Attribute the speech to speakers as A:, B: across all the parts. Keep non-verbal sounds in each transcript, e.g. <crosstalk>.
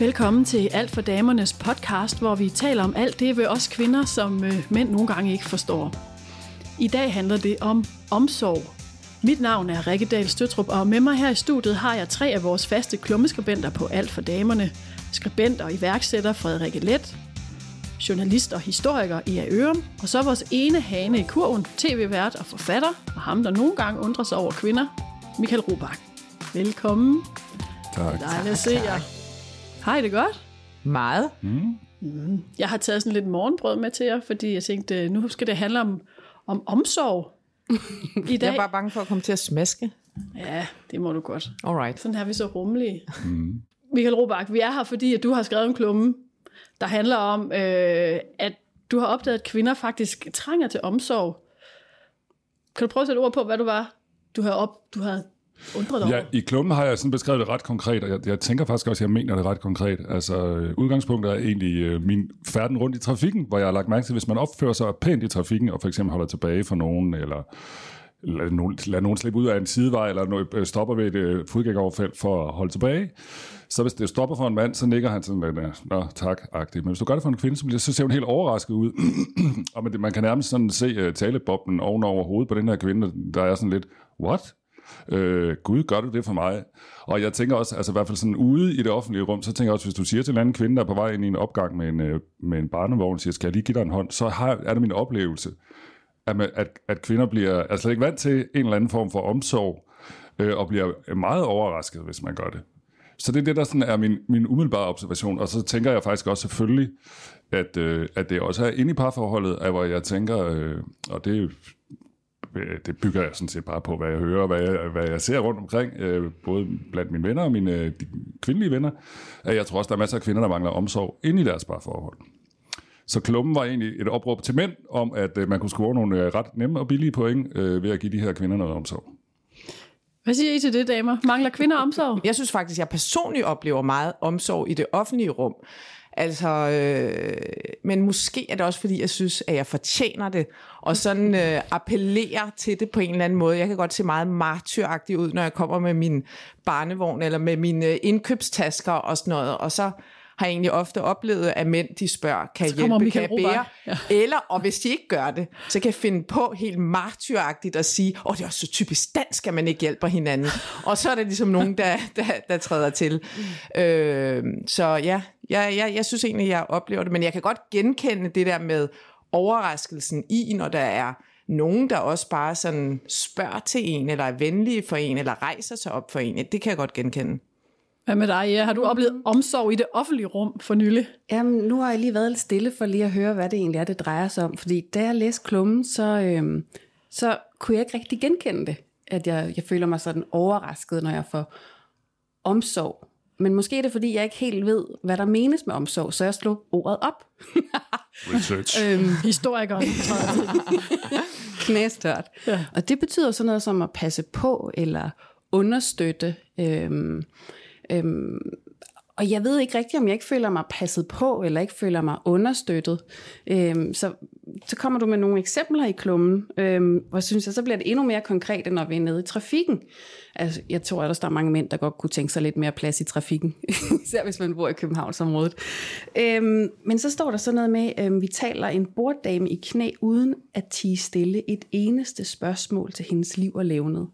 A: Velkommen til Alt for Damernes podcast, hvor vi taler om alt det ved os kvinder, som øh, mænd nogle gange ikke forstår. I dag handler det om omsorg. Mit navn er Rikke Dahl Støtrup, og med mig her i studiet har jeg tre af vores faste klummeskribenter på Alt for Damerne. Skribent og iværksætter Frederikke Let, journalist og historiker i Ørum, og så vores ene hane i kurven, tv-vært og forfatter, og ham, der nogle gange undrer sig over kvinder, Michael Robach. Velkommen.
B: Tak.
A: Dejligt at se jer. Hej, det godt?
C: Meget.
A: Mm. Jeg har taget sådan lidt morgenbrød med til jer, fordi jeg tænkte, nu skal det handle om, om omsorg <laughs> i dag.
C: Jeg er bare bange for at komme til at smaske.
A: Ja, det må du godt.
C: Alright.
A: Sådan her er vi så rummelige. Mm. Michael Robach, vi er her, fordi at du har skrevet en klumme, der handler om, øh, at du har opdaget, at kvinder faktisk trænger til omsorg. Kan du prøve at sætte ord på, hvad du var, du har, op, du har undret dig
B: Ja,
A: over?
B: i klummen har jeg sådan beskrevet det ret konkret, og jeg, jeg tænker faktisk også, at jeg mener det ret konkret. Altså, øh, udgangspunktet er egentlig øh, min færden rundt i trafikken, hvor jeg har lagt mærke til, hvis man opfører sig pænt i trafikken, og for eksempel holder tilbage for nogen, eller lader nogen, lader nogen slippe ud af en sidevej, eller øh, stopper ved et øh, fodgængeroverfelt for at holde tilbage, så hvis det stopper for en mand, så nikker han sådan lidt, nå tak, agtigt. Men hvis du gør det for en kvinde, så, bliver, så ser hun helt overrasket ud. <clears throat> og man, man kan nærmest sådan se uh, talebobben ovenover hovedet på den her kvinde, der er sådan lidt, what? Øh, Gud, gør du det for mig? Og jeg tænker også, altså i hvert fald sådan ude i det offentlige rum, så tænker jeg også, hvis du siger til en anden kvinde, der er på vej ind i en opgang med en, øh, med en barnevogn, siger, skal jeg lige give dig en hånd, så har, er det min oplevelse, at, man, at, at kvinder bliver altså ikke vant til en eller anden form for omsorg, øh, og bliver meget overrasket, hvis man gør det. Så det er det, der sådan er min, min umiddelbare observation. Og så tænker jeg faktisk også selvfølgelig, at, øh, at det også er inde i parforholdet, at hvor jeg tænker, øh, og det, det bygger jeg sådan set bare på, hvad jeg hører, og hvad jeg, hvad jeg ser rundt omkring, øh, både blandt mine venner og mine øh, de kvindelige venner, at jeg tror også, der er masser af kvinder, der mangler omsorg inde i deres parforhold. Så klummen var egentlig et opråb til mænd om, at øh, man kunne score nogle øh, ret nemme og billige point øh, ved at give de her kvinder noget omsorg.
A: Hvad siger I til det, damer? Mangler kvinder omsorg?
C: Jeg synes faktisk, jeg personligt oplever meget omsorg i det offentlige rum. Altså, øh, men måske er det også, fordi jeg synes, at jeg fortjener det, og sådan øh, appellerer til det på en eller anden måde. Jeg kan godt se meget martyragtig ud, når jeg kommer med min barnevogn, eller med mine øh, indkøbstasker og sådan noget, og så har jeg egentlig ofte oplevet, at mænd de spørger, kan jeg hjælpe, kan jeg bære? Ja. Eller, og hvis de ikke gør det, så kan jeg finde på helt martyragtigt at sige, åh, det er også så typisk dansk, at man ikke hjælper hinanden. <laughs> og så er der ligesom nogen, der, der, der træder til. Øh, så ja, jeg, jeg, jeg synes egentlig, jeg oplever det, men jeg kan godt genkende det der med overraskelsen i, når der er nogen, der også bare sådan spørger til en, eller er venlige for en, eller rejser sig op for en. Det kan jeg godt genkende.
A: Hvad med dig? Ja, har du oplevet omsorg i det offentlige rum for nylig?
D: Jamen, nu har jeg lige været lidt stille for lige at høre, hvad det egentlig er, det drejer sig om. Fordi da jeg læste klummen, så, øhm, så kunne jeg ikke rigtig genkende det. At jeg, jeg føler mig sådan overrasket, når jeg får omsorg. Men måske er det, fordi jeg ikke helt ved, hvad der menes med omsorg, så jeg slog ordet op. <laughs>
B: Research.
A: Øhm, <laughs> historikeren <laughs>
D: Knæstørt. Ja. Og det betyder sådan noget som at passe på, eller understøtte. Øhm, øhm, og jeg ved ikke rigtigt, om jeg ikke føler mig passet på, eller ikke føler mig understøttet. Øhm, så, så kommer du med nogle eksempler i klummen, øhm, hvor synes jeg, så bliver det endnu mere konkret, end når vi er nede i trafikken. Altså, jeg tror at der er mange mænd, der godt kunne tænke sig lidt mere plads i trafikken, <laughs> især hvis man bor i Københavnsområdet. Øhm, men så står der sådan noget med, øhm, vi taler en borddame i knæ, uden at tige stille et eneste spørgsmål til hendes liv og levnet.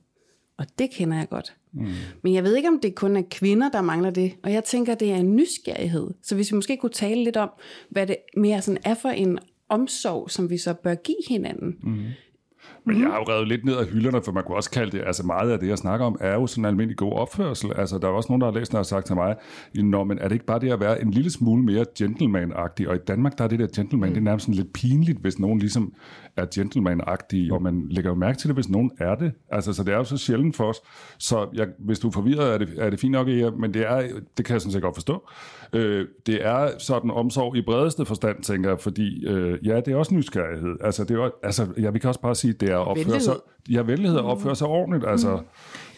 D: Og det kender jeg godt. Mm. Men jeg ved ikke, om det kun er kvinder, der mangler det. Og jeg tænker, det er en nysgerrighed. Så hvis vi måske kunne tale lidt om, hvad det mere sådan er for en omsorg, som vi så bør give hinanden. Mm.
B: Men jeg har jo revet lidt ned af hylderne, for man kunne også kalde det, altså meget af det, jeg snakker om, er jo sådan en almindelig god opførsel. Altså, der er også nogen, der har læst, der har sagt til mig, Nå, men er det ikke bare det at være en lille smule mere gentleman-agtig? Og i Danmark, der er det der gentleman, mm. det er nærmest sådan lidt pinligt, hvis nogen ligesom er gentleman-agtig, og man lægger jo mærke til det, hvis nogen er det. Altså, så det er jo så sjældent for os. Så jeg, hvis du er forvirret, er det, er det fint nok, ja, men det, er, det kan jeg sådan set godt forstå. Øh, det er sådan omsorg i bredeste forstand, tænker jeg, fordi øh, ja, det er også nysgerrighed. Altså, det er jo, altså, ja, vi kan også bare sige, det er at opføre sig, ja, venlighed at opføre sig ordentligt. Altså,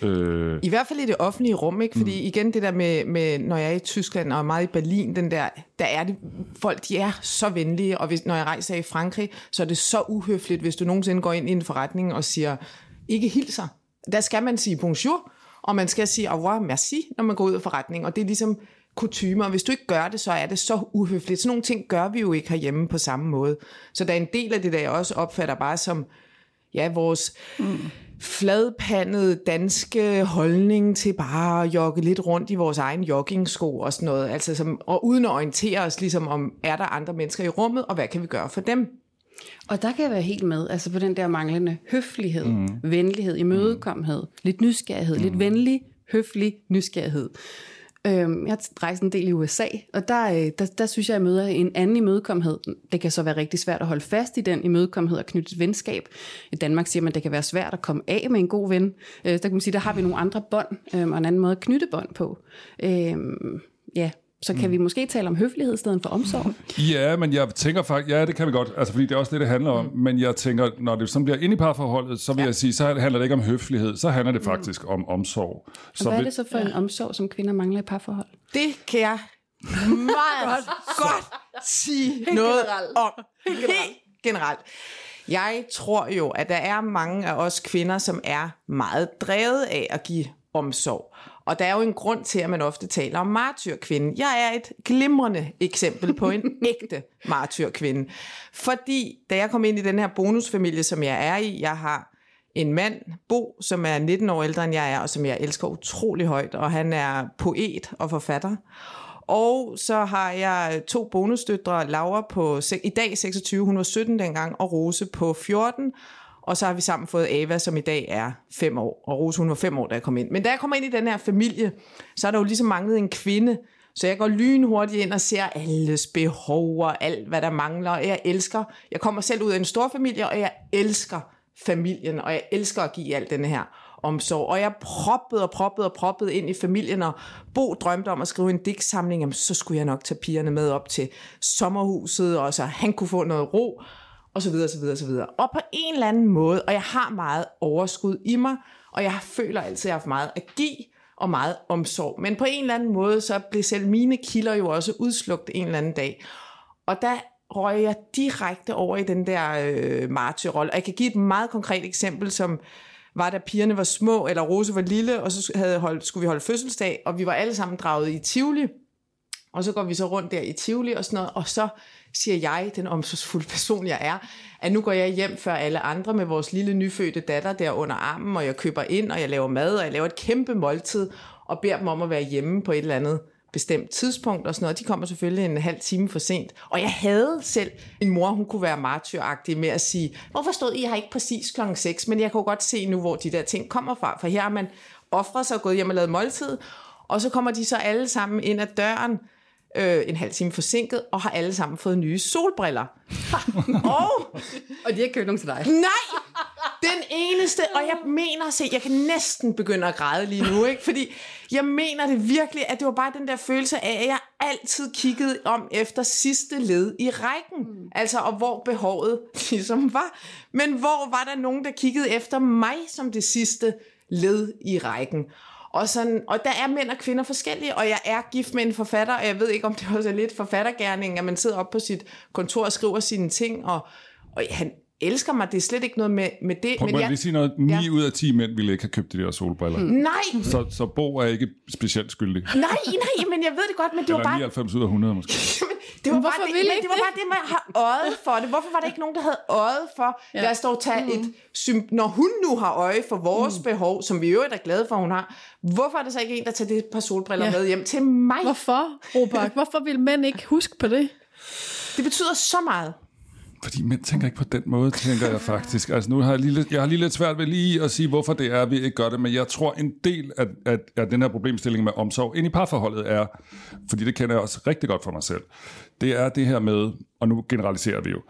B: øh,
C: I hvert fald i det offentlige rum, ikke? Fordi igen det der med, med, når jeg er i Tyskland og meget i Berlin, den der, der er det, folk de er så venlige, og hvis, når jeg rejser i Frankrig, så er det så uhøfligt, hvis du nogensinde går ind i en forretning og siger, ikke hilser. Der skal man sige bonjour, og man skal sige au revoir, merci, når man går ud af forretningen, og det er ligesom kutumer, og hvis du ikke gør det, så er det så uhøfligt. Sådan nogle ting gør vi jo ikke herhjemme på samme måde. Så der er en del af det, der jeg også opfatter bare som ja, vores mm. fladpandede danske holdning til bare at jogge lidt rundt i vores egen joggingsko og sådan noget. Altså som, og uden at orientere os ligesom om, er der andre mennesker i rummet, og hvad kan vi gøre for dem?
D: Og der kan jeg være helt med, altså på den der manglende høflighed, mm. venlighed, imødekommenhed, mm. lidt nysgerrighed, mm. lidt venlig, høflig nysgerrighed. Øhm, jeg har rejst en del i USA, og der, øh, der, der synes jeg, jeg møder en anden imødekommenhed. Det kan så være rigtig svært at holde fast i den imødekommenhed og knytte et venskab. I Danmark siger man, at det kan være svært at komme af med en god ven. Øh, der kan man sige, der har vi nogle andre bånd, øhm, og en anden måde at knytte bånd på. Øhm, ja, så kan mm. vi måske tale om høflighed i stedet for omsorg. <laughs>
B: Ja, men jeg tænker faktisk, ja, det kan vi godt, altså fordi det er også det, det handler om, mm. men jeg tænker, når det sådan bliver inde i parforholdet, så vil ja. jeg sige, så handler det ikke om høflighed, så handler det mm. faktisk mm. om omsorg.
D: Så Og hvad er det så for ja. en omsorg, som kvinder mangler i parforhold?
C: Det kan jeg meget <laughs> godt sige Helt noget generelt. om. Helt generelt. Helt generelt. Jeg tror jo, at der er mange af os kvinder, som er meget drevet af at give omsorg. Og der er jo en grund til, at man ofte taler om martyrkvinden. Jeg er et glimrende eksempel på en <laughs> ægte martyrkvinde. Fordi da jeg kom ind i den her bonusfamilie, som jeg er i, jeg har en mand, Bo, som er 19 år ældre end jeg er, og som jeg elsker utrolig højt, og han er poet og forfatter. Og så har jeg to bonusdøtre, Laura på i dag 26, hun var 17 dengang, og Rose på 14. Og så har vi sammen fået Ava, som i dag er fem år. Og Rose, hun var fem år, da jeg kom ind. Men da jeg kommer ind i den her familie, så er der jo ligesom manglet en kvinde. Så jeg går lynhurtigt ind og ser alles behov og alt, hvad der mangler. Og jeg elsker, jeg kommer selv ud af en stor familie, og jeg elsker familien, og jeg elsker at give alt den her omsorg. Og jeg proppede og proppede og proppede ind i familien, og Bo drømte om at skrive en digtsamling, jamen så skulle jeg nok tage pigerne med op til sommerhuset, og så han kunne få noget ro og så videre, så videre, så videre. Og på en eller anden måde, og jeg har meget overskud i mig, og jeg føler altid, at jeg har haft meget at give, og meget omsorg. Men på en eller anden måde, så blev selv mine kilder jo også udslugt en eller anden dag. Og der røg jeg direkte over i den der øh, martyrrolle. Og jeg kan give et meget konkret eksempel, som var, da pigerne var små, eller Rose var lille, og så havde holdt, skulle vi holde fødselsdag, og vi var alle sammen draget i Tivoli. Og så går vi så rundt der i Tivoli og sådan noget, og så siger jeg, den omsorgsfulde person jeg er, at nu går jeg hjem før alle andre med vores lille nyfødte datter der under armen, og jeg køber ind, og jeg laver mad, og jeg laver et kæmpe måltid, og beder dem om at være hjemme på et eller andet bestemt tidspunkt og sådan noget. De kommer selvfølgelig en halv time for sent. Og jeg havde selv en mor, hun kunne være martyragtig med at sige, hvorfor stod I her ikke præcis klokken 6? Men jeg kunne godt se nu, hvor de der ting kommer fra. For her har man offret sig og gået hjem og lavet måltid, og så kommer de så alle sammen ind ad døren, øh, en halv time forsinket, og har alle sammen fået nye solbriller. <laughs>
D: og, og de har købt nogle til dig.
C: Nej! Den eneste, og jeg mener, se, jeg kan næsten begynde at græde lige nu, ikke? fordi jeg mener det virkelig, at det var bare den der følelse af, at jeg altid kiggede om efter sidste led i rækken. Mm. Altså, og hvor behovet ligesom var. Men hvor var der nogen, der kiggede efter mig som det sidste led i rækken? Og, sådan, og der er mænd og kvinder forskellige, og jeg er gift med en forfatter, og jeg ved ikke, om det også er lidt forfattergærning, at man sidder op på sit kontor og skriver sine ting, og, og han elsker mig, det er slet ikke noget med, med det.
B: Prøv, men jeg, lige sige noget, 9 ja. ud af 10 mænd ville ikke have købt de der solbriller.
C: Mm. Nej!
B: Så, så Bo er ikke specielt skyldig.
C: Nej, nej, men jeg ved det godt, men det
B: Eller
C: var bare...
B: 99 ud af 100 måske.
C: det var, bare det, men det var bare det, man har øjet for det. Hvorfor var der ikke nogen, der havde øjet for, ja. lad os dog tage mm. et... Når hun nu har øje for vores mm. behov, som vi jo er glade for, hun har, hvorfor er der så ikke en, der tager det par solbriller ja. med hjem til mig?
A: Hvorfor, Robert? Hvorfor vil mænd ikke huske på det?
C: Det betyder så meget.
B: Fordi mænd tænker ikke på den måde, tænker jeg faktisk. Altså nu har jeg lige lidt, jeg har lige lidt svært ved lige at sige, hvorfor det er, at vi ikke gør det, men jeg tror en del af, af, af den her problemstilling med omsorg ind i parforholdet er, fordi det kender jeg også rigtig godt for mig selv, det er det her med, og nu generaliserer vi jo,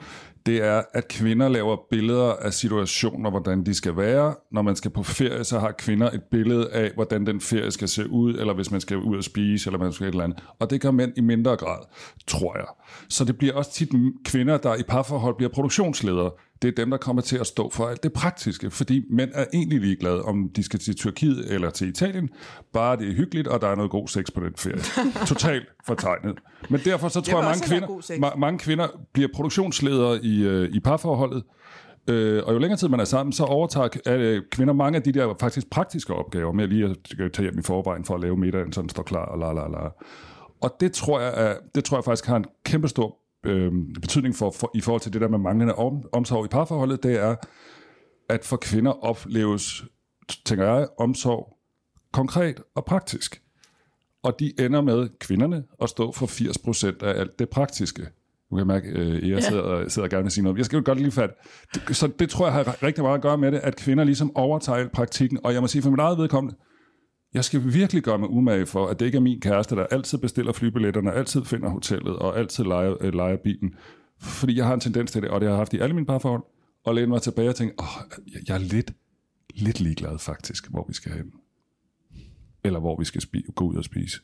B: det er, at kvinder laver billeder af situationer, hvordan de skal være. Når man skal på ferie, så har kvinder et billede af, hvordan den ferie skal se ud, eller hvis man skal ud og spise, eller man skal et eller andet. Og det gør mænd i mindre grad, tror jeg. Så det bliver også tit kvinder, der i parforhold bliver produktionsledere det er dem, der kommer til at stå for alt det praktiske, fordi mænd er egentlig ligeglade, om de skal til Tyrkiet eller til Italien, bare det er hyggeligt, og der er noget god sex på den ferie. <laughs> Totalt fortegnet. Men derfor så tror jeg, mange kvinder, ma- mange kvinder bliver produktionsledere i, øh, i parforholdet, Øh, og jo længere tid man er sammen, så overtager øh, kvinder mange af de der faktisk praktiske opgaver med lige at tage hjem i forvejen for at lave middagen, så den står klar og la la la. Og det tror jeg, er, det tror jeg faktisk har en kæmpe stor øh, betydning for, for, i forhold til det der med manglende om, omsorg i parforholdet, det er, at for kvinder opleves, tænker jeg, omsorg konkret og praktisk. Og de ender med, kvinderne, at stå for 80% af alt det praktiske. Du kan mærke, at jeg sidder, sidder gerne og siger noget. Jeg skal jo godt lige fat. Så det tror jeg har rigtig meget at gøre med det, at kvinder ligesom overtager praktikken. Og jeg må sige for mit eget vedkommende, jeg skal virkelig gøre mig umage for, at det ikke er min kæreste, der altid bestiller flybilletterne, altid finder hotellet og altid leger, øh, leger bilen. Fordi jeg har en tendens til det, og det har jeg haft i alle mine parforhold, og læne mig tilbage og tænke, åh, jeg er lidt, lidt ligeglad faktisk, hvor vi skal hen. Eller hvor vi skal spi- gå ud og spise.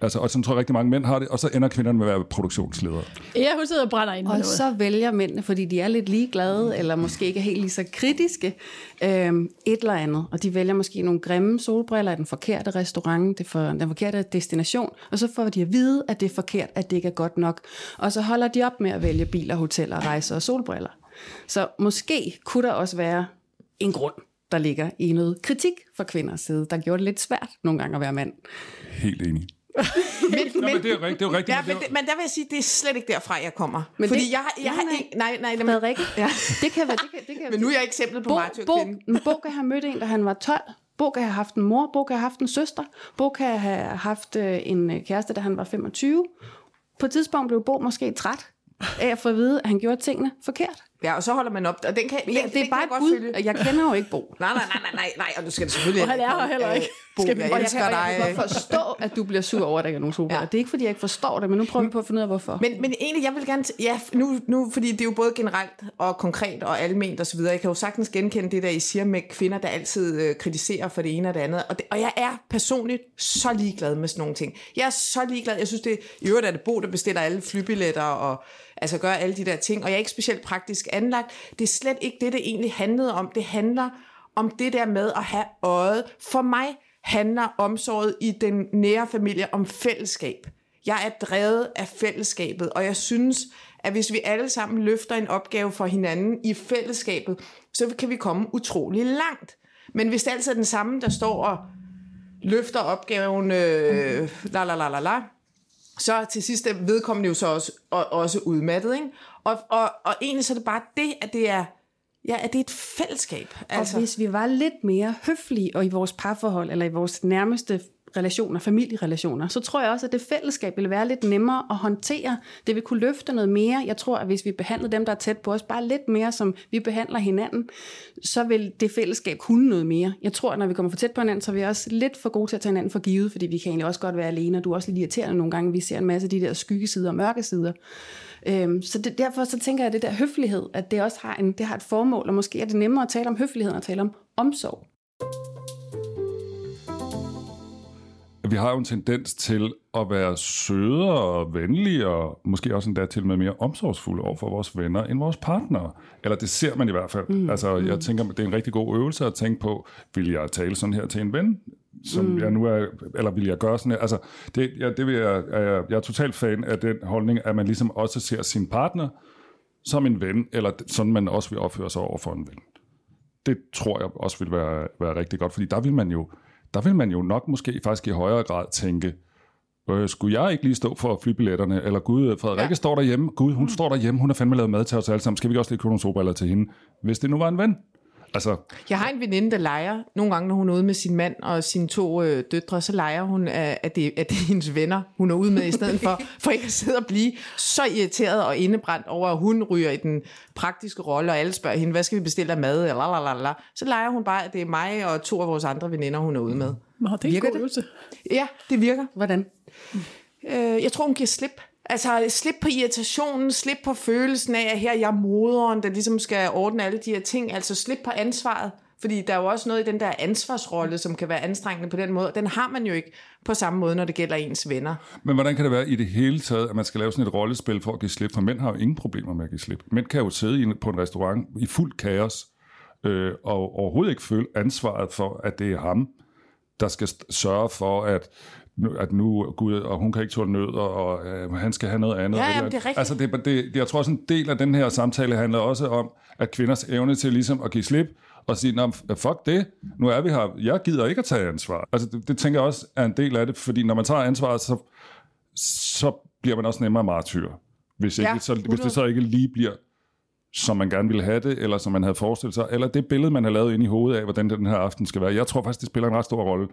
B: Altså, og sådan tror jeg rigtig mange mænd har det, og så ender kvinderne med at være produktionsledere.
A: Ja, hun sidder og brænder ind
D: Og
A: noget.
D: så vælger mændene, fordi de er lidt ligeglade, eller måske ikke er helt lige så kritiske, øhm, et eller andet. Og de vælger måske nogle grimme solbriller i den forkerte restaurant, det for, den forkerte destination, og så får de at vide, at det er forkert, at det ikke er godt nok. Og så holder de op med at vælge biler, hoteller, rejser og solbriller. Så måske kunne der også være en grund, der ligger i noget kritik fra kvinders side, der gjorde det lidt svært nogle gange at være mand.
B: Helt enig. <laughs>
C: Men,
B: Nå, men det er rigtigt. Det er rigtigt
C: Ja,
B: men det
C: men,
B: er
C: der vil jeg sige, det er slet ikke derfra, jeg kommer.
D: Men
C: Fordi
D: det-
C: jeg, jeg har
D: nej, nej.
C: ikke... Nej, nej, nej,
D: Frederik,
C: Ja.
D: det kan være... Det kan, det kan,
C: Men nu er jeg eksemplet på
D: Bo,
C: Martin
D: Bo,
C: kvinde.
D: Bo kan have mødt en, da han var 12. Bo kan have haft en mor. Bo kan have haft en søster. Bo kan have haft øh, en øh, kæreste, da han var 25. På et tidspunkt blev Bo måske træt af at få at vide, at han gjorde tingene forkert.
C: Ja, og så holder man op. Og den kan,
D: Ja,
C: den,
D: det
C: den
D: er bare
C: jeg
D: et bud.
C: følge.
D: Jeg kender jo ikke Bo. <laughs>
C: Nej, nej, nej, nej, nej, nej, og du skal selvfølgelig...
A: Og han er her heller ikke.
C: Bo,
A: Skal vi-
C: jeg
A: jeg
C: elsker
D: og jeg kan
C: dig.
D: forstå, at du bliver sur over, at der ikke er nogen solbriller.
C: Ja.
D: Det er ikke, fordi jeg ikke forstår det, men nu prøver vi på at finde ud af, hvorfor.
C: Men, men egentlig, jeg vil gerne... Ja, nu, nu, fordi det er jo både generelt og konkret og alment og så videre. Jeg kan jo sagtens genkende det der, I siger med kvinder, der altid øh, kritiserer for det ene og det andet. Og, det, og jeg er personligt så ligeglad med sådan nogle ting. Jeg er så ligeglad. Jeg synes, det i øvrigt er det Bo, der bestiller alle flybilletter og altså gør alle de der ting. Og jeg er ikke specielt praktisk anlagt. Det er slet ikke det, det egentlig handlede om. Det handler om det der med at have øjet. For mig handler omsorget i den nære familie om fællesskab. Jeg er drevet af fællesskabet, og jeg synes, at hvis vi alle sammen løfter en opgave for hinanden i fællesskabet, så kan vi komme utrolig langt. Men hvis det altid er den samme, der står og løfter opgaven, øh, la la la la la, så til sidst er vedkommende jo så også, og, også udmattet. Ikke? Og, og, og egentlig så er det bare det, at det er, ja, at det er et fællesskab.
D: Altså. Og hvis vi var lidt mere høflige og i vores parforhold, eller i vores nærmeste relationer, familierelationer, så tror jeg også, at det fællesskab ville være lidt nemmere at håndtere. Det vil kunne løfte noget mere. Jeg tror, at hvis vi behandler dem, der er tæt på os, bare lidt mere, som vi behandler hinanden, så vil det fællesskab kunne noget mere. Jeg tror, at når vi kommer for tæt på hinanden, så er vi også lidt for gode til at tage hinanden for givet, fordi vi kan egentlig også godt være alene, og du er også lidt irriterende nogle gange. Vi ser en masse af de der skyggesider og mørke sider. Øhm, så det, derfor så tænker jeg, at det der høflighed, at det også har, en, det har et formål, og måske er det nemmere at tale om høflighed, end at tale om omsorg.
B: Vi har jo en tendens til at være søde og venlige, og måske også endda til med mere omsorgsfulde over for vores venner end vores partnere. Eller det ser man i hvert fald. Mm. Altså, jeg tænker, det er en rigtig god øvelse at tænke på, vil jeg tale sådan her til en ven, som mm. jeg nu er, eller vil jeg gøre sådan her? Altså, det, ja, det vil jeg, jeg, jeg er totalt fan af den holdning, at man ligesom også ser sin partner som en ven, eller sådan man også vil opføre sig over for en ven. Det tror jeg også vil være, være rigtig godt, fordi der vil man jo der vil man jo nok måske faktisk i højere grad tænke, øh, skulle jeg ikke lige stå for flybilletterne? Eller gud, Frederikke ja. står derhjemme. Gud, hun mm. står derhjemme. Hun har fandme lavet mad til os alle sammen. Skal vi ikke også lige købe nogle solbriller til hende? Hvis det nu var en ven. Altså,
C: Jeg har en veninde, der leger. Nogle gange, når hun er ude med sin mand og sine to øh, døtre, så leger hun, at, det, at det er hendes venner, hun er ude med, i stedet for, <laughs> for ikke at sidde og blive så irriteret og indebrændt over, at hun ryger i den praktiske rolle, og alle spørger hende, hvad skal vi bestille af mad? Eller, la, la, la. Så leger hun bare, at det er mig og to af vores andre veninder, hun er ude med.
A: Nå, det er en
C: Virker
A: god
C: det?
A: øvelse.
C: Ja, det virker.
D: Hvordan?
C: Øh, jeg tror, hun giver slip. Altså slip på irritationen, slip på følelsen af, at her er jeg moderen, der ligesom skal ordne alle de her ting. Altså slip på ansvaret. Fordi der er jo også noget i den der ansvarsrolle, som kan være anstrengende på den måde. Den har man jo ikke på samme måde, når det gælder ens venner.
B: Men hvordan kan det være i det hele taget, at man skal lave sådan et rollespil for at give slip? For mænd har jo ingen problemer med at give slip. Mænd kan jo sidde på en restaurant i fuld kaos, øh, og overhovedet ikke føle ansvaret for, at det er ham, der skal sørge for, at at nu Gud, og hun kan ikke tåle nød, og, og øh, han skal have noget andet.
C: Ja,
B: eller-
C: jamen, det er rigtigt.
B: Altså, det, det, jeg tror, sådan en del af den her samtale handler også om, at kvinders evne til ligesom at give slip, og sige, Nå, fuck det, nu er vi her, jeg gider ikke at tage ansvar. Altså, det, det tænker jeg også er en del af det, fordi når man tager ansvar, så, så bliver man også nemmere martyr. Hvis, ikke,
C: Ja,
B: så, hvis
C: 100.
B: det så ikke lige bliver, som man gerne ville have det, eller som man havde forestillet sig, eller det billede, man har lavet ind i hovedet af, hvordan den her aften skal være. Jeg tror faktisk, det spiller en ret stor rolle,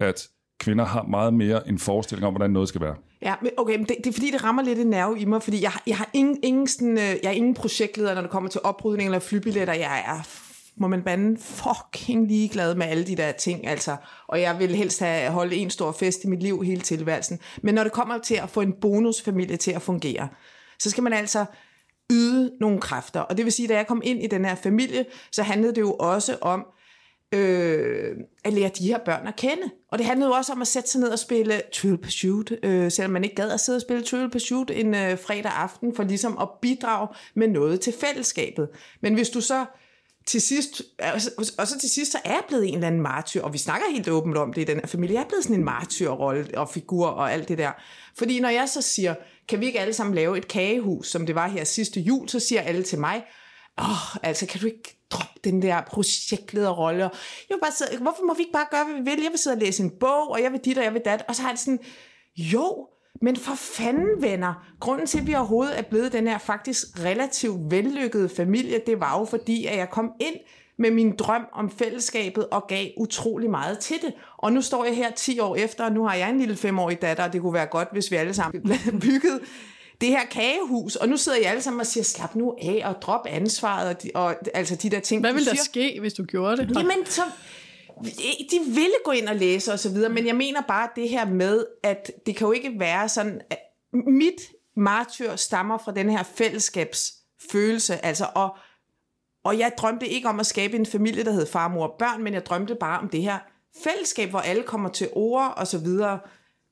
B: at kvinder har meget mere en forestilling om, hvordan noget skal være.
C: Ja, men okay, men det, det er fordi, det rammer lidt en nerve i mig, fordi jeg, jeg har ingen, ingen, sådan, øh, jeg er ingen projektleder, når det kommer til oprydning eller flybilletter. Jeg er, må man bande, fucking ligeglad med alle de der ting, altså. Og jeg vil helst have holdt en stor fest i mit liv hele tilværelsen. Men når det kommer til at få en bonusfamilie til at fungere, så skal man altså yde nogle kræfter. Og det vil sige, da jeg kom ind i den her familie, så handlede det jo også om, øh, at lære de her børn at kende. Og det handlede jo også om at sætte sig ned og spille Trivial Pursuit, øh, selvom man ikke gad at sidde og spille Trivial Pursuit en øh, fredag aften, for ligesom at bidrage med noget til fællesskabet. Men hvis du så til sidst, altså, og så til sidst, så er jeg blevet en eller anden martyr, og vi snakker helt åbent om det i den her familie, jeg er blevet sådan en martyrrolle og figur og alt det der. Fordi når jeg så siger, kan vi ikke alle sammen lave et kagehus, som det var her sidste jul, så siger alle til mig, åh, oh, altså kan du ikke droppe den der projektlederrolle? Jeg vil bare sidde, hvorfor må vi ikke bare gøre, hvad vi vil? Jeg vil sidde og læse en bog, og jeg vil dit, og jeg vil dat. Og så har jeg det sådan, jo, men for fanden, venner. Grunden til, at vi overhovedet er blevet den her faktisk relativt vellykkede familie, det var jo fordi, at jeg kom ind med min drøm om fællesskabet og gav utrolig meget til det. Og nu står jeg her 10 år efter, og nu har jeg en lille femårig datter, og det kunne være godt, hvis vi alle sammen <laughs> byggede det her kagehus, og nu sidder I alle sammen og siger, slap nu af og drop ansvaret, og, de, og altså de der ting,
A: Hvad ville der
C: siger.
A: ske, hvis du gjorde det?
C: Jamen, så, de ville gå ind og læse og så videre, men jeg mener bare det her med, at det kan jo ikke være sådan, at mit martyr stammer fra den her fællesskabsfølelse, altså, og, og jeg drømte ikke om at skabe en familie, der hed far, mor og børn, men jeg drømte bare om det her fællesskab, hvor alle kommer til ord og så videre.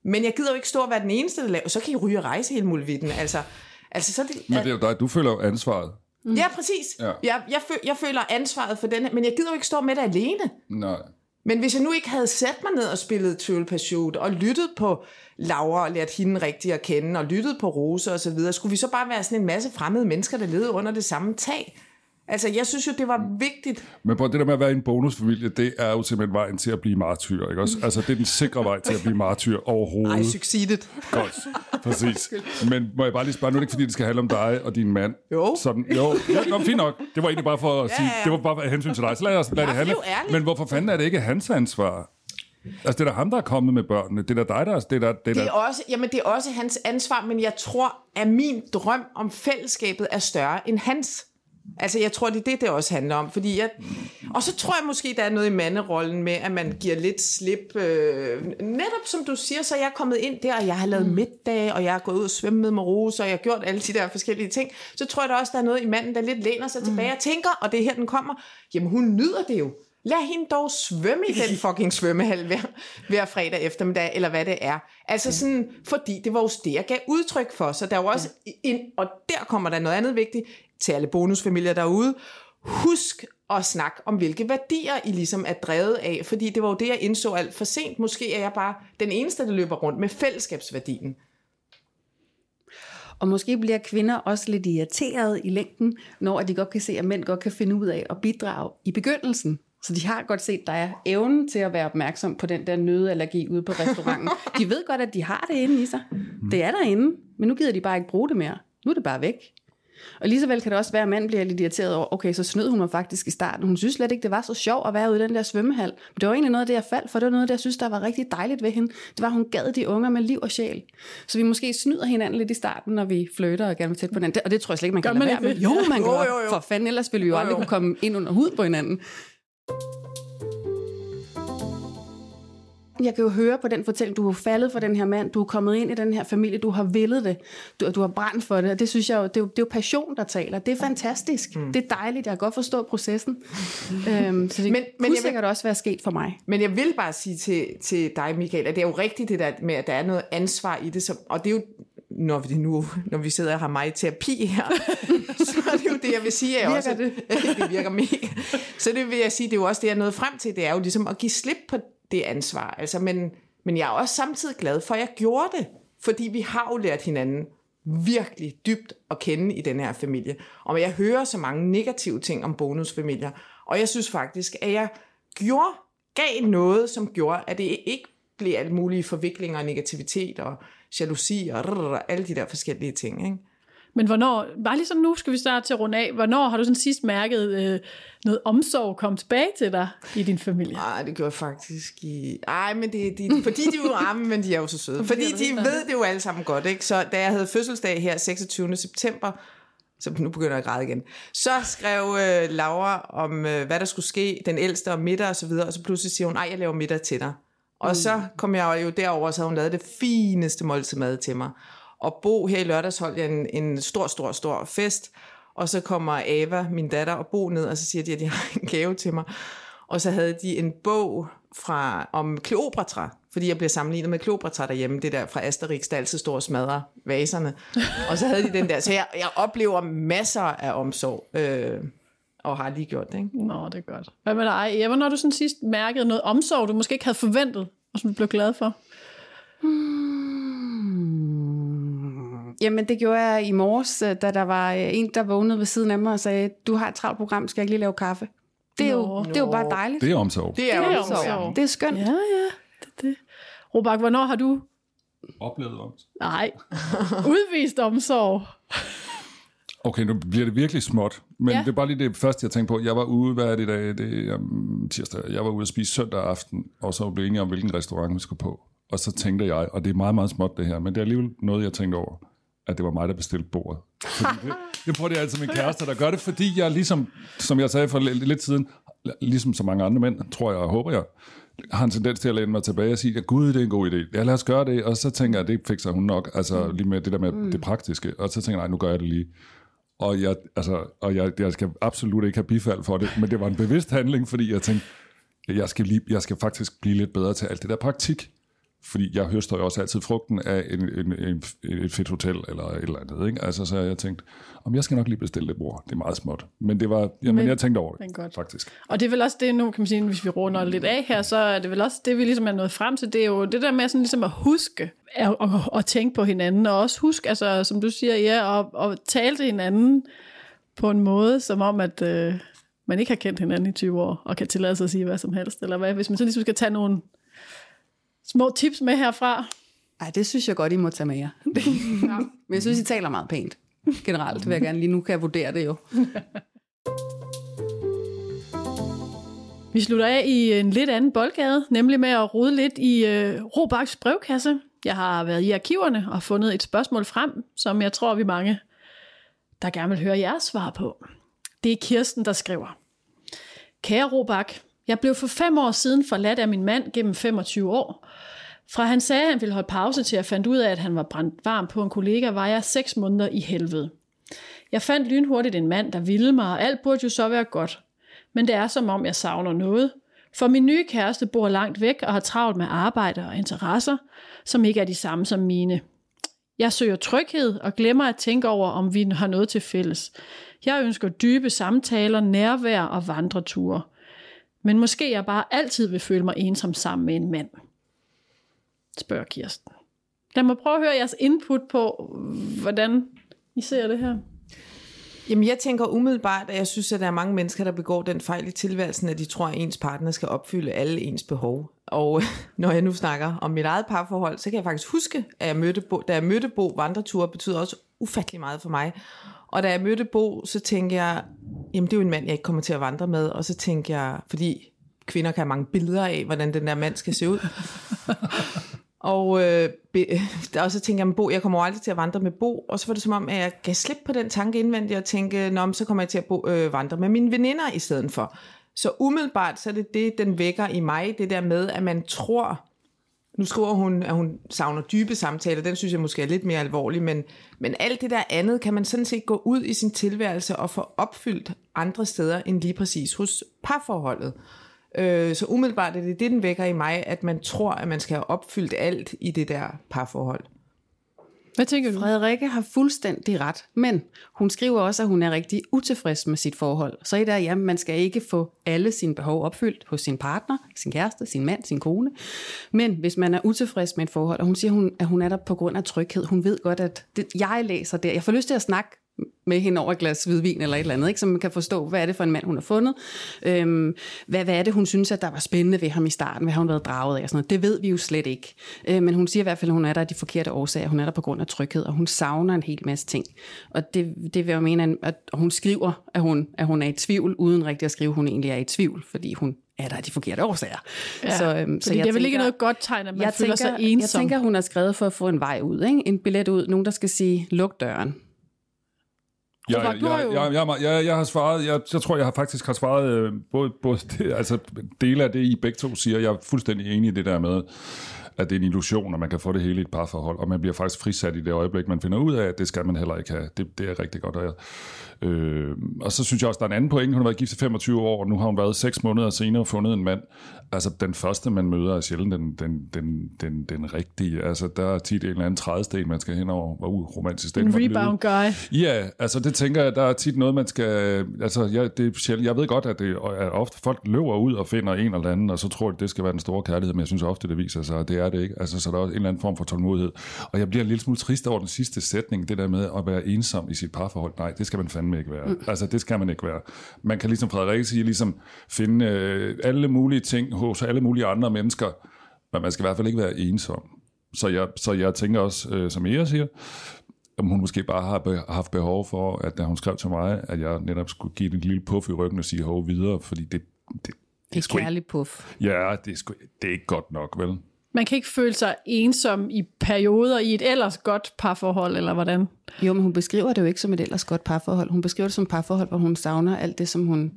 C: Men jeg gider jo ikke stå og være den eneste, der laver. Så kan I ryge og rejse hele muligheden. Altså, altså så det,
B: Men det er jo dig, du føler jo ansvaret.
C: Ja, præcis.
B: Ja.
C: Jeg, jeg, føl, jeg føler ansvaret for den her, men jeg gider jo ikke stå med det alene.
B: Nej.
C: Men hvis jeg nu ikke havde sat mig ned og spillet Trivial Pursuit, og lyttet på Laura og lært hende rigtigt at kende, og lyttet på Rose og så videre, skulle vi så bare være sådan en masse fremmede mennesker, der levede under det samme tag? Altså, jeg synes jo, det var vigtigt.
B: Men på det der med at være en bonusfamilie, det er jo simpelthen vejen til at blive martyr, ikke også? Altså, det er den sikre vej til at blive martyr overhovedet.
C: I succeeded.
B: Godt, præcis. Men må jeg bare lige spørge, nu er det ikke fordi, det skal handle om dig og din mand.
C: Jo.
B: Sådan, jo, jo nå, fint nok. Det var egentlig bare for at sige,
C: ja.
B: det var bare af hensyn til dig. Så lad os lad det
C: Ja,
B: handle. Men hvorfor fanden er det ikke hans ansvar? Altså, det er da ham, der er kommet med børnene. Det er da dig, der er... Det er, der, det er
C: Det er, også, jamen, det er også hans ansvar, men jeg tror, at min drøm om fællesskabet er større end hans. Altså, jeg tror, det er det, det også handler om. Fordi jeg, og så tror jeg måske, der er noget i manderollen med, at man giver lidt slip. Øh, netop som du siger, så er jeg kommet ind der, og jeg har lavet middag, og jeg har gået ud og svømmet med Rose, og jeg har gjort alle de der forskellige ting. Så tror jeg da også, der er noget i manden, der lidt læner sig tilbage og tænker, og det er her, den kommer. Jamen, hun nyder det jo. Lad hende dog svømme i den fucking svømmehal hver, hver fredag eftermiddag, eller hvad det er. Altså sådan, fordi det var jo det, jeg gav udtryk for. Så der er jo også en, og der kommer der noget andet vigtigt til alle bonusfamilier derude. Husk at snakke om, hvilke værdier I ligesom er drevet af, fordi det var jo det, jeg indså alt for sent. Måske er jeg bare den eneste, der løber rundt med fællesskabsværdien.
D: Og måske bliver kvinder også lidt irriteret i længden, når de godt kan se, at mænd godt kan finde ud af at bidrage i begyndelsen. Så de har godt set, at der er evnen til at være opmærksom på den der nødallergi ude på restauranten. <laughs> De ved godt, at de har det inde i sig. Det er derinde, men nu gider de bare ikke bruge det mere. Nu er det bare væk. Og lige så vel kan det også være, at mand bliver lidt irriteret over, okay, så snød hun mig faktisk i starten. Hun synes slet ikke, det var så sjovt at være ude i den der svømmehal. Men det var egentlig noget af det, jeg faldt for. Det var noget af det, jeg synes, der var rigtig dejligt ved hende. Det var, at hun gad de unger med liv og sjæl. Så vi måske snyder hinanden lidt i starten, når vi flytter og gerne vil tæt på hinanden. Og det tror jeg slet ikke, man kan
A: Gør man
D: lade være
A: ikke
D: med. Jo, man
C: Jo,
D: gør.
C: jo, jo.
D: For fanden, ellers ville vi jo aldrig kunne komme ind under hud på hinanden. Jeg kan jo høre på den fortælling, du har faldet for den her mand, du er kommet ind i den her familie, du har villet det, du, du har brændt for det, og det synes jeg jo, det er jo, det er jo passion, der taler. Det er fantastisk. Mm. Det er dejligt, jeg kan godt forstå processen. <laughs> øhm, så det men,
C: Men-
D: kunne
C: jeg vil-
D: sikkert også være sket for mig.
C: Men jeg vil bare sige til, til dig, Michael, at det er jo rigtigt det der med, at der er noget ansvar i det, som, og det er jo, når vi, nu, når vi sidder og har mig i terapi her, <laughs> så er det jo det, jeg vil sige. Er
D: Virker
C: også,
D: det? <laughs>
C: det virker mega. Så det vil jeg sige, det er jo også det, jeg er nået frem til, det er jo ligesom at give slip på det ansvar. Altså, men, men jeg er også samtidig glad for, at jeg gjorde det, fordi vi har jo lært hinanden virkelig dybt at kende i den her familie. Og jeg hører så mange negative ting om bonusfamilier, og jeg synes faktisk, at jeg gjorde, gav noget, som gjorde, at det ikke blev alle mulige forviklinger og negativitet og jalousi og rrr, alle de der forskellige ting. Ikke?
A: Men hvornår, bare lige sådan nu skal vi starte til at runde af, hvornår har du sådan sidst mærket øh, noget omsorg komme tilbage til dig i din familie?
C: Nej, det gjorde jeg faktisk i... Ej, men det, de, fordi de er jo arme, men de er jo så søde. <laughs> Fordi de ved det jo alle sammen godt, ikke? Så da jeg havde fødselsdag her 26. september, så nu begynder jeg at græde igen, så skrev øh, Laura om, øh, hvad der skulle ske, den ældste om middag og så videre, og så pludselig siger hun, nej, jeg laver middag til dig. Og så kom jeg jo derover, og så havde hun lavet det fineste måltid mad til mig. Og Bo her i lørdags holdt jeg en, en stor, stor, stor fest, og så kommer Ava, min datter, og Bo ned, og så siger de, at de har en gave til mig. Og så havde de en bog fra, om Kleopatra, fordi jeg bliver sammenlignet med Kleopatra derhjemme, det der fra Asterix, der altid står og smadrer vaserne. Og så havde de den der. Så jeg, jeg oplever masser af omsorg, øh, og har lige gjort det. Ikke?
A: Nå, det er godt. Hvad med dig? Hvornår har du sådan sidst mærket noget omsorg, du måske ikke havde forventet, og som du blev glad for?
D: Jamen, det gjorde jeg i morges, øh, da der var øh, en, der vågnede ved siden af mig og sagde, du har et travlt program, skal jeg ikke lige lave kaffe? Det er, jo,
A: Nå.
D: det er jo bare dejligt.
B: Det er omsorg.
C: Det er,
A: Det er omsorg.
D: Det er skønt.
A: Ja, ja. Det, det. Robak, hvornår har du
B: Oplevet omsorg.
A: Nej. <laughs> Udvist omsorg.
B: Okay, nu bliver det virkelig småt, men
A: Ja.
B: det er bare lige det første, jeg tænkte på. Jeg var ude, hvad er det i dag? Det er um, tirsdag. Jeg var ude at spise søndag aften, og så blev enige om, hvilken restaurant vi skulle på. Og så tænkte jeg, og det er meget, meget småt det her, men det er alligevel noget, jeg tænkte over, at det var mig, der bestilte bordet. Fordi <laughs> det, jeg prøver det er altid min kæreste, der gør det, fordi jeg ligesom, som jeg sagde for lidt, siden, ligesom så mange andre mænd, tror jeg og håber jeg, har en tendens til at læne mig tilbage og sige, at gud, det er en god idé. Ja, lad os gøre det. Og så tænker jeg, det fikser hun nok. Altså lige med det der med mm. det praktiske. Og så tænker jeg, nej, nu gør jeg det lige. Og jeg, altså, og jeg, jeg skal absolut ikke have bifald for det, men det var en bevidst handling, fordi jeg tænkte, jeg skal, lige, jeg skal faktisk blive lidt bedre til alt det der praktik. Fordi jeg høster jo også altid frugten af en, en, en, et fedt hotel eller et eller andet. Ikke? Altså, så jeg tænkte, om jeg skal nok lige bestille det bord. Det er meget småt. Men det var, jamen,
A: Men-
B: jeg tænkte over det,
A: men godt.
B: faktisk.
A: Og det er vel også det nu, kan man sige, hvis vi runder lidt af her, så er det vel også det, vi ligesom er nået frem til. Det er jo det der med sådan ligesom at huske at, at, at tænke på hinanden, og også huske, altså, som du siger, ja, at, at tale til hinanden på en måde, som om, at øh, man ikke har kendt hinanden i 20 år, og kan tillade sig at sige hvad som helst, eller hvad, hvis man så ligesom skal tage nogle små tips med herfra.
D: Ej, det synes jeg godt, I må tage med jer. <laughs> Men jeg synes, I taler meget pænt. Generelt vil jeg gerne lige nu kan jeg vurdere det jo. <laughs>
A: Vi slutter af i en lidt anden boldgade, nemlig med at rode lidt i øh, Robaks brevkasse. Jeg har været i arkiverne og fundet et spørgsmål frem, som jeg tror, vi mange, der gerne vil høre jeres svar på. Det er Kirsten, der skriver. Kære Robak, jeg blev for fem år siden forladt af min mand gennem 25 år. Fra han sagde, at han ville holde pause til at fandt ud af, at han var brændt varm på en kollega, var jeg seks måneder i helvede. Jeg fandt lynhurtigt en mand, der ville mig, og alt burde jo så være godt. Men det er som om, jeg savner noget. For min nye kæreste bor langt væk og har travlt med arbejde og interesser, som ikke er de samme som mine. Jeg søger tryghed og glemmer at tænke over, om vi har noget til fælles. Jeg ønsker dybe samtaler, nærvær og vandreture. Men måske jeg bare altid vil føle mig ensom sammen med en mand. Spørger Kirsten. Lad mig prøve at høre jeres input på, hvordan I ser det her.
C: Jamen, jeg tænker umiddelbart, at jeg synes, at der er mange mennesker, der begår den fejl i tilværelsen, at de tror, at ens partner skal opfylde alle ens behov. Og <laughs> når jeg nu snakker om mit eget parforhold, så kan jeg faktisk huske, at jeg mødte Bo, da jeg mødte Bo, vandreture betyder også ufattelig meget for mig. Og da jeg mødte Bo, så tænkte jeg, jamen det er jo en mand, jeg ikke kommer til at vandre med. Og så tænkte jeg, fordi kvinder kan have mange billeder af, hvordan den der mand skal se ud. <laughs> Og, øh, be, og så tænkte jeg, Bo, jeg kommer aldrig til at vandre med Bo. Og så var det som om, at jeg gav slip på den tanke indvendigt og tænkte, Nå, så kommer jeg til at bo, øh, vandre med mine veninder i stedet for. Så umiddelbart, så er det det, den vækker i mig, det der med, at man tror, nu skriver hun, at hun savner dybe samtaler, den synes jeg måske er lidt mere alvorlig, men, men alt det der andet kan man sådan set gå ud i sin tilværelse og få opfyldt andre steder end lige præcis hos parforholdet. Øh, så umiddelbart er det det, den vækker i mig, at man tror, at man skal have opfyldt alt i det der parforhold.
A: Hvad tænker du?
D: Frederikke har fuldstændig ret, men hun skriver også, at hun er rigtig utilfreds med sit forhold. Så i der, ja, man skal ikke få alle sine behov opfyldt hos sin partner, sin kæreste, sin mand, sin kone. Men hvis man er utilfreds med et forhold, og hun siger, hun, at hun er der på grund af tryghed, hun ved godt, at det, jeg læser der, jeg får lyst til at snakke med hende over et glas hvidvin eller et eller andet, ikke? så man kan forstå, hvad er det for en mand, hun har fundet. Øhm, hvad, hvad er det, hun synes, at der var spændende ved ham i starten? Hvad har hun været draget af? Og sådan noget. Det ved vi jo slet ikke. Øh, men hun siger i hvert fald, at hun er der af de forkerte årsager. Hun er der på grund af tryghed, og hun savner en hel masse ting. Og det, det vil jeg mene, at hun skriver, at hun, at hun er i tvivl, uden rigtig at skrive, at hun egentlig er i tvivl, fordi hun er der af de forkerte årsager.
A: Ja, så, øhm, så jeg det er vel ikke noget godt tegn, at man
D: jeg
A: føler
D: tænker,
A: sig ensom.
D: Jeg tænker, hun har skrevet for at få en vej ud. Ikke? En billet ud. Nogen, der skal sige, luk døren.
B: Jeg, jeg, jeg, jeg, jeg, jeg, jeg har svaret, jeg, jeg tror, jeg har faktisk har svaret øh, både, både det, <laughs> altså dele af det, I begge to siger. Jeg er fuldstændig enig i det der med, at det er en illusion, at man kan få det hele i et parforhold, og man bliver faktisk frisat i det øjeblik, man finder ud af, at det skal man heller ikke have. Det, det er rigtig godt. Og, øh, og så synes jeg også, der er en anden point. Hun har været gift i 25 år, og nu har hun været 6 måneder senere fundet en mand. Altså, den første, man møder, er sjældent den, den, den, den, den rigtige. Altså, der er tit en eller anden trædesten, man skal hen over. Hvor uh, romantisk
A: En rebound guy.
B: Ja, altså det tænker jeg, der er tit noget, man skal... Altså, jeg, det er sjældent, jeg ved godt, at, det, at ofte folk løber ud og finder en eller anden, og så tror de, det skal være den store kærlighed, men jeg synes ofte, det viser sig, at det er det ikke. Altså, så der er også en eller anden form for tålmodighed. Og jeg bliver en lille smule trist over den sidste sætning, det der med at være ensom i sit parforhold. Nej, det skal man fandme ikke være. Mm. Altså, det skal man ikke være. Man kan ligesom Frederik sige, ligesom finde øh, alle mulige ting hos alle mulige andre mennesker, men man skal i hvert fald ikke være ensom. Så jeg, så jeg tænker også, øh, som Ea siger, om hun måske bare har be- haft behov for, at da hun skrev til mig, at jeg netop skulle give en lille puff i ryggen og sige hov videre, fordi det... Det,
D: det er kærlig puff.
B: Ja, det er, sgu, det er ikke godt nok, vel?
A: Man kan ikke føle sig ensom i perioder i et ellers godt parforhold, eller hvordan?
D: Jo, men hun beskriver det jo ikke som et ellers godt parforhold. Hun beskriver det som et parforhold, hvor hun savner alt det, som hun...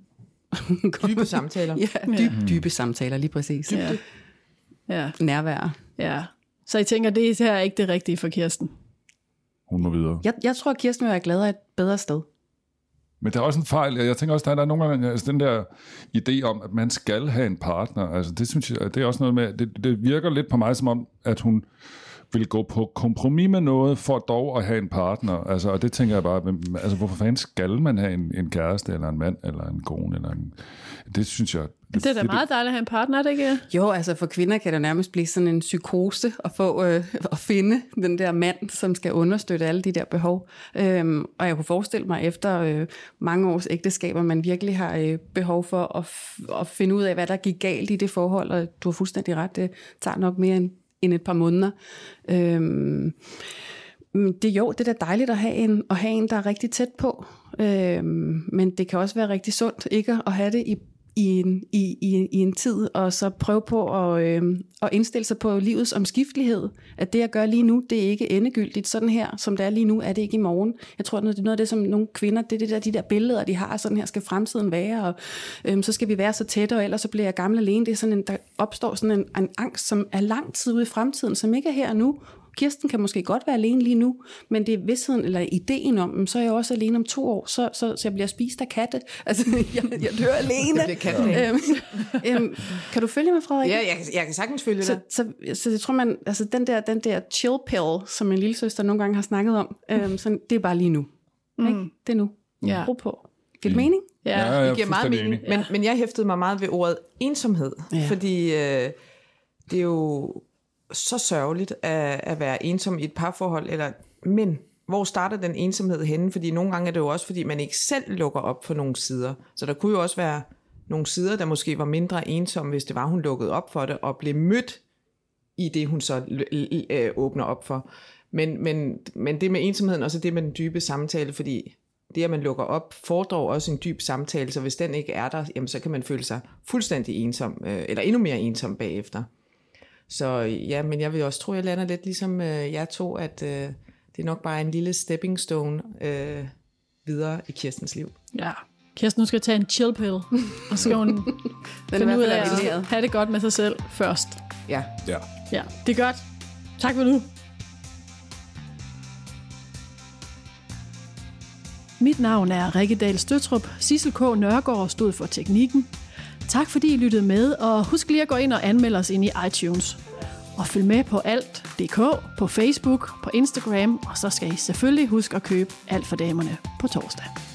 D: <laughs>
C: dybe samtaler.
D: Ja, dybe, ja. dybe samtaler, lige præcis.
A: Ja. ja.
D: Nærvær.
A: Ja. Så jeg tænker, det her er ikke det rigtige for Kirsten.
B: Hun må videre.
D: Jeg, jeg tror, at Kirsten vil være glad af et bedre sted.
B: Men der er også en fejl. Jeg tænker også, der er nogle gange altså den der idé om, at man skal have en partner. Altså det synes jeg, det er også noget med, det, det virker lidt på mig som om, at hun vil gå på kompromis med noget, for dog at have en partner. Altså, og det tænker jeg bare, altså, hvorfor fanden skal man have en, en kæreste, eller en mand, eller en kone, eller en... Det synes jeg...
A: Det, det er da meget dejligt at have en partner, er det ikke?
D: Jo, altså for kvinder kan det nærmest blive sådan en psykose at få øh, at finde den der mand, som skal understøtte alle de der behov. Øhm, og jeg kunne forestille mig, efter øh, mange års ægteskaber, man virkelig har øh, behov for at, at finde ud af, hvad der gik galt i det forhold, og du har fuldstændig ret, det tager nok mere end end et par måneder. Øhm, det jo, det er da dejligt at have en, at have en der er rigtig tæt på. Øhm, men det kan også være rigtig sundt ikke at have det i i en, i, i, i en tid, og så prøve på at, øh, at indstille sig på livets omskiftelighed. At det, jeg gør lige nu, det er ikke endegyldigt. Sådan her, som det er lige nu, er det ikke i morgen. Jeg tror, det er noget af det, som nogle kvinder, det er det der, de der billeder, de har, sådan her skal fremtiden være, og øh, så skal vi være så tætte, og ellers så bliver jeg gammel alene. Det er sådan en, der opstår sådan en, en angst, som er lang tid ude i fremtiden, som ikke er her nu, Kirsten kan måske godt være alene lige nu, men det er vidstheden eller ideen om, så er jeg også alene om to år, så, så, så jeg bliver spist af katte. <laughs> Altså, jeg, jeg dør alene. <laughs>
C: Det bliver
D: øhm, øhm, kan du følge mig, Frederik?
C: Ja, jeg, jeg kan sagtens følge
D: så, Så, så, så jeg tror, man, altså den der, den der chill pill, som min lille søster nogle gange har snakket om, øhm, så det er bare lige nu. Mm. Ikke? Det er nu. Ja. Brug på. Giver det mening?
B: Ja, ja
C: det giver meget mening. Men, men jeg hæftede mig meget ved ordet ensomhed, ja. fordi øh, det er jo så sørgeligt at, at være ensom i et parforhold, eller, men hvor starter den ensomhed henne? Fordi nogle gange er det jo også, fordi man ikke selv lukker op for nogle sider. Så der kunne jo også være nogle sider, der måske var mindre ensomme, hvis det var, hun lukkede op for det, og blev mødt i det, hun så øh, åbner op for. Men, men, men det med ensomheden, og så det med den dybe samtale, fordi det, at man lukker op, fordrer også en dyb samtale, så hvis den ikke er der, jamen, så kan man føle sig fuldstændig ensom, øh, eller endnu mere ensom bagefter. Så ja, men jeg vil også tro, at jeg lander lidt ligesom øh, jeg to, at øh, det er nok bare en lille stepping stone øh, videre i Kirstens liv.
A: Ja, Kirsten, nu skal tage en chill pill, og så skal hun <laughs> finde ud af at have det godt med sig selv først.
C: Ja.
B: Ja.
A: Ja, det er godt. Tak for nu. Mit navn er Rikke Dahl Støtrup. Sissel K. Nørgaard stod for teknikken. Tak fordi I lyttede med, og husk lige at gå ind og anmelde os ind i iTunes. Og følg med på alt.dk, på Facebook, på Instagram, og så skal I selvfølgelig huske at købe alt for damerne på torsdag.